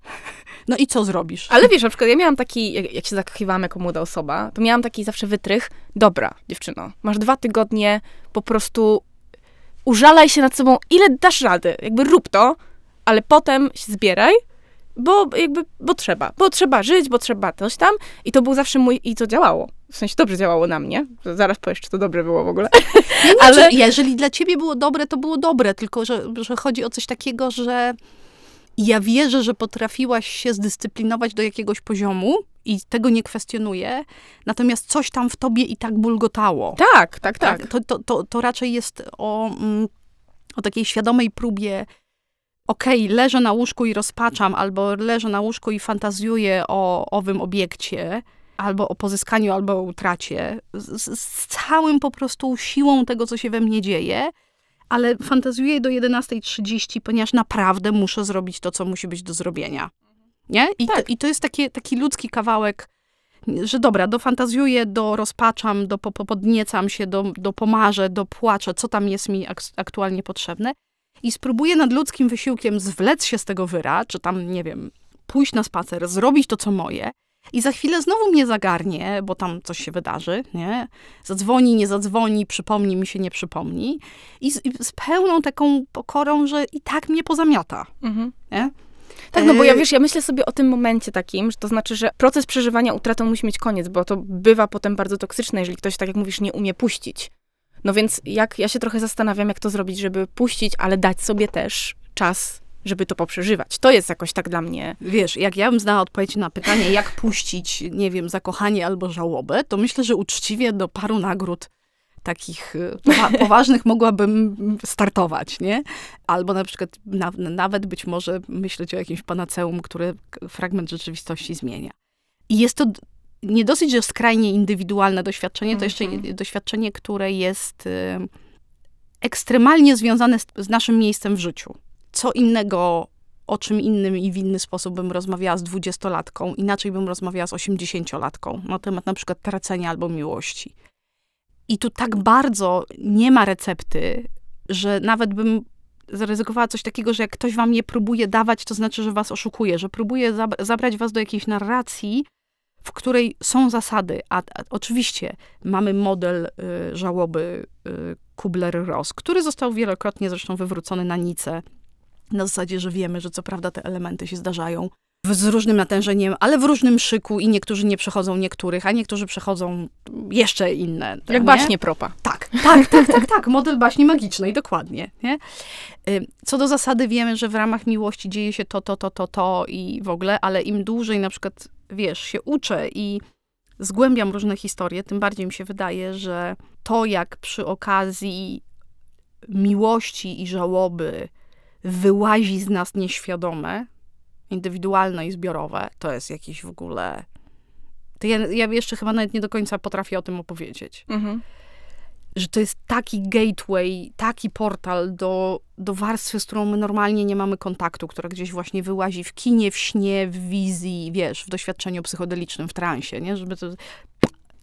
(laughs) no i co zrobisz? Ale wiesz, na przykład ja miałam taki, jak, jak się zakochiwałam jako młoda osoba, to miałam taki zawsze wytrych, dobra, dziewczyno, masz dwa tygodnie, po prostu użalaj się nad sobą, ile dasz rady, jakby rób to, ale potem się zbieraj, bo jakby, bo trzeba, bo trzeba żyć, bo trzeba coś tam i to był zawsze mój, i to działało, w sensie dobrze działało na mnie, zaraz powiesz, czy to dobrze było w ogóle. (laughs) Nie, nie, ale- jeżeli dla ciebie było dobre, to było dobre, tylko że, że chodzi o coś takiego, że ja wierzę, że potrafiłaś się zdyscyplinować do jakiegoś poziomu i tego nie kwestionuję, natomiast coś tam w tobie i tak bulgotało. Tak, tak, tak. To, to, to, to raczej jest o, mm, o takiej świadomej próbie okej, leżę na łóżku i rozpaczam, albo leżę na łóżku i fantazjuję o owym obiekcie, albo o pozyskaniu, albo o utracie, z, z- całym po prostu siłą tego, co się we mnie dzieje, ale fantazjuję do 11.30, ponieważ naprawdę muszę zrobić to, co musi być do zrobienia. Nie? I, Tak. to, i to jest takie, taki ludzki kawałek, że dobra, dofantazjuję, do rozpaczam, do po, po- podniecam się, do, do pomarzę, do płaczę, co tam jest mi ak- aktualnie potrzebne. I spróbuję nad ludzkim wysiłkiem zwlec się z tego wyra, czy tam, nie wiem, pójść na spacer, zrobić to, co moje. I za chwilę znowu mnie zagarnie, bo tam coś się wydarzy, nie? Zadzwoni, nie zadzwoni, przypomni mi się, nie przypomni. I z, i z pełną taką pokorą, że i tak mnie pozamiata, Mhm. nie? Tak, no bo ja Yy, wiesz, ja myślę sobie o tym momencie takim, że to znaczy, że proces przeżywania utratą musi mieć koniec, bo to bywa potem bardzo toksyczne, jeżeli ktoś, tak jak mówisz, nie umie puścić. No więc jak ja się trochę zastanawiam, jak to zrobić, żeby puścić, ale dać sobie też czas, żeby to poprzeżywać. To jest jakoś tak dla mnie. Wiesz, jak ja bym znała odpowiedź na pytanie, (laughs) jak puścić, nie wiem, zakochanie albo żałobę, to myślę, że uczciwie do paru nagród takich y, powa- (laughs) poważnych mogłabym startować, nie? Albo na przykład na, nawet być może myśleć o jakimś panaceum, które fragment rzeczywistości zmienia. I jest to nie dosyć, że skrajnie indywidualne doświadczenie, to jeszcze Mhm. doświadczenie, które jest y, ekstremalnie związane z, z naszym miejscem w życiu. Co innego o czym innym i w inny sposób bym rozmawiała z dwudziestolatką, inaczej bym rozmawiała z osiemdziesięciolatką na temat na przykład tracenia albo miłości. I tu tak bardzo nie ma recepty, że nawet bym zaryzykowała coś takiego, że jak ktoś wam je próbuje dawać, to znaczy, że was oszukuje, że próbuje zab- zabrać was do jakiejś narracji, w której są zasady, a, a oczywiście mamy model y, żałoby y, Kubler-Ross, który został wielokrotnie zresztą wywrócony na nicę, na zasadzie, że wiemy, że co prawda te elementy się zdarzają z różnym natężeniem, ale w różnym szyku i niektórzy nie przechodzą niektórych, a niektórzy przechodzą jeszcze inne. Jak nie? baśnie propa. Tak, tak, tak, tak, tak. Model baśni magicznej, dokładnie. Nie? Y, Co do zasady wiemy, że w ramach miłości dzieje się to, to, to, to, to i w ogóle, ale im dłużej na przykład, wiesz, się uczę i zgłębiam różne historie, tym bardziej mi się wydaje, że to, jak przy okazji miłości i żałoby wyłazi z nas nieświadome, indywidualne i zbiorowe, to jest jakiś w ogóle... To ja, ja jeszcze chyba nawet nie do końca potrafię o tym opowiedzieć Mhm. Że to jest taki gateway, taki portal do, do warstwy, z którą my normalnie nie mamy kontaktu, która gdzieś właśnie wyłazi w kinie, w śnie, w wizji, wiesz, w doświadczeniu psychodelicznym, w transie, nie? Żeby to...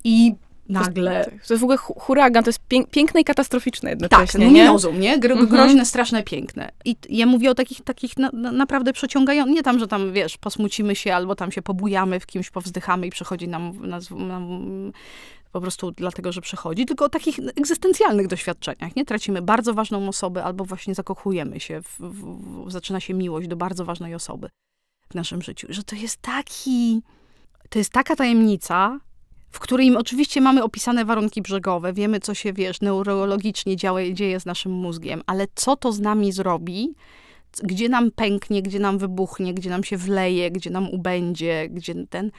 I nagle... To jest, to jest w ogóle hu- huragan, to jest pięk, piękne i katastroficzne Tak, jednocześnie, no nie? minozum, nie? Gro, Mhm. Groźne, straszne, piękne. I ja mówię o takich, takich na, na, naprawdę przeciągających, nie tam, że tam, wiesz, posmucimy się, albo tam się pobujamy, w kimś powzdychamy i przychodzi nam, nas, nam po prostu dlatego, że przychodzi, tylko o takich egzystencjalnych doświadczeniach, nie? Tracimy bardzo ważną osobę, albo właśnie zakochujemy się, w, w, zaczyna się miłość do bardzo ważnej osoby w naszym życiu. Że to jest taki, to jest taka tajemnica, w której oczywiście mamy opisane warunki brzegowe, wiemy, co się, wiesz, neurologicznie dzieje, dzieje z naszym mózgiem, ale co to z nami zrobi, gdzie nam pęknie, gdzie nam wybuchnie, gdzie nam się wleje, gdzie nam ubędzie, gdzie ten...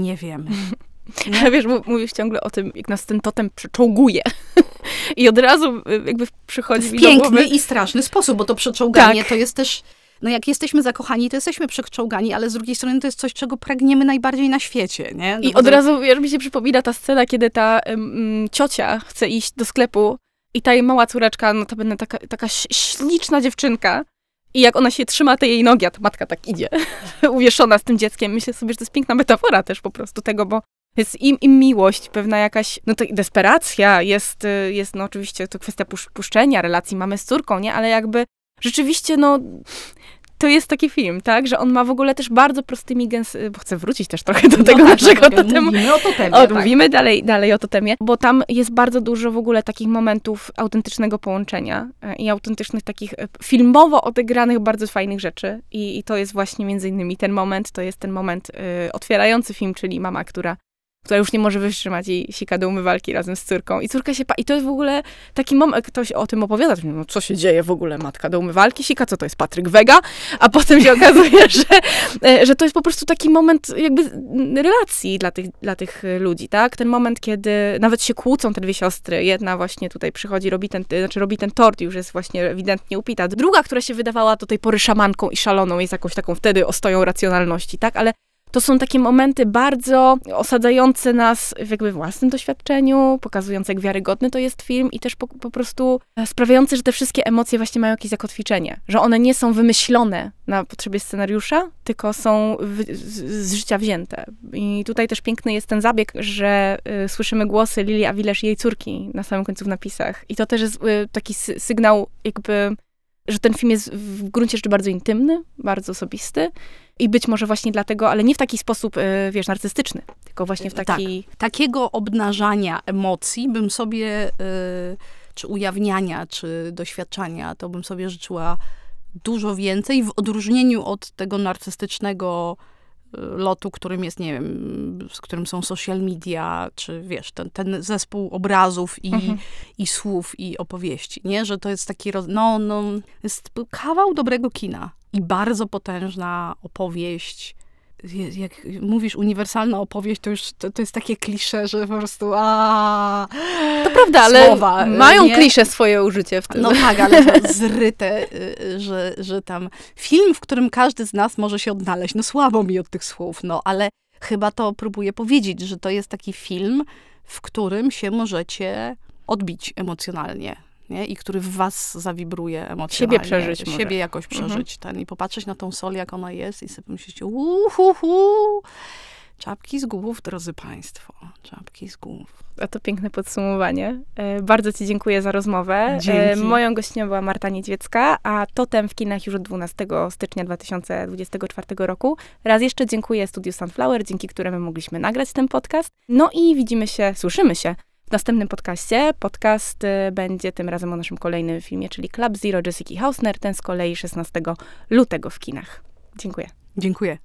Nie wiemy. (laughs) Ale (laughs) wiesz, mów- mówisz ciągle o tym, jak nas ten totem przeczołguje. (laughs) I od razu y, jakby przychodzi w mi piękny głowy... i straszny sposób, bo to przeczołganie Tak. to jest też... No jak jesteśmy zakochani, to jesteśmy przeczołgani, ale z drugiej strony to jest coś, czego pragniemy najbardziej na świecie, nie? No I od to- razu, wiesz, mi się przypomina ta scena, kiedy ta ym, ciocia chce iść do sklepu i ta jej mała córeczka, no to będę taka, taka śliczna dziewczynka i jak ona się trzyma tej jej nogi, a ta matka tak idzie, (laughs) uwieszona z tym dzieckiem. Myślę sobie, że to jest piękna metafora też po prostu tego, bo jest im, im miłość, pewna jakaś, no to desperacja, jest, y, jest no oczywiście to kwestia pusz, puszczenia relacji mamy z córką, nie? Ale jakby rzeczywiście, no to jest taki film, tak? Że on ma w ogóle też bardzo prostymi gęs... Bo chcę wrócić też trochę do tego no tak, naszego no tak, totemu. Mówimy o totemie, O, tak. Mówimy dalej, dalej o totemie, bo tam jest bardzo dużo w ogóle takich momentów autentycznego połączenia e, i autentycznych takich filmowo odegranych bardzo fajnych rzeczy. I, i to jest właśnie między innymi ten moment, to jest ten moment e, otwierający film, czyli mama, która która już nie może wytrzymać i sika do umywalki razem z córką. I córka się pa... I to jest w ogóle taki moment, ktoś o tym opowiada, no co się dzieje w ogóle, matka do umywalki sika, co to jest Patryk Wega? A potem się (laughs) okazuje, że, e, że to jest po prostu taki moment jakby relacji dla tych, dla tych e, ludzi, tak? Ten moment, kiedy nawet się kłócą te dwie siostry. Jedna właśnie tutaj przychodzi, robi ten, e, znaczy robi ten tort, już jest właśnie ewidentnie upita. Druga, która się wydawała do tej pory szamanką i szaloną, jest jakąś taką wtedy ostoją racjonalności, tak? Ale to są takie momenty bardzo osadzające nas w jakby własnym doświadczeniu, pokazujące, jak wiarygodny to jest film i też po, po prostu sprawiające, że te wszystkie emocje właśnie mają jakieś zakotwiczenie. Że one nie są wymyślone na potrzebie scenariusza, tylko są w, z, z życia wzięte. I tutaj też piękny jest ten zabieg, że y, słyszymy głosy Lili Avilesz i jej córki na samym końcu w napisach. I to też jest y, taki sy sygnał jakby że ten film jest w gruncie rzeczy bardzo intymny, bardzo osobisty i być może właśnie dlatego, ale nie w taki sposób, y, wiesz, narcystyczny, tylko właśnie w taki... Takiego obnażania emocji bym sobie, y, czy ujawniania, czy doświadczania, to bym sobie życzyła dużo więcej w odróżnieniu od tego narcystycznego y, lotu, którym jest, nie wiem, z którym są social media, czy wiesz, ten, ten zespół obrazów i, Mhm. i słów i opowieści, nie? Że to jest taki, roz... no, no, jest kawał dobrego kina i bardzo potężna opowieść. Jak mówisz uniwersalna opowieść, to już to, to jest takie klisze, że po prostu a To prawda, ale Słowa, mają nie? klisze swoje użycie w tym. No tak, ale zryte, y, y, że, że tam film, w którym każdy z nas może się odnaleźć. No słabo mi od tych słów, no ale chyba to próbuję powiedzieć, że to jest taki film, w którym się możecie odbić emocjonalnie. Nie? I który w was zawibruje emocjonalnie. Siebie przeżyć może. Siebie jakoś Mhm. przeżyć. Ten, I popatrzeć na tą sol, jak ona jest i sobie pomyśleć, uhuhu, Czapki z głów, drodzy Państwo. Czapki z głów. A to piękne podsumowanie. E, bardzo Ci dziękuję za rozmowę. E, Dzięki. moją gościnią była Marta Niedźwiecka, a Totem w kinach już od 12 stycznia 2024 roku. Raz jeszcze dziękuję Studiu Sunflower, dzięki któremu mogliśmy nagrać ten podcast. No i widzimy się, słyszymy się w następnym podcaście. Podcast e, będzie tym razem o naszym kolejnym filmie, czyli Club Zero Jessica Hausner, ten z kolei 16 lutego w kinach. Dziękuję. Dziękuję.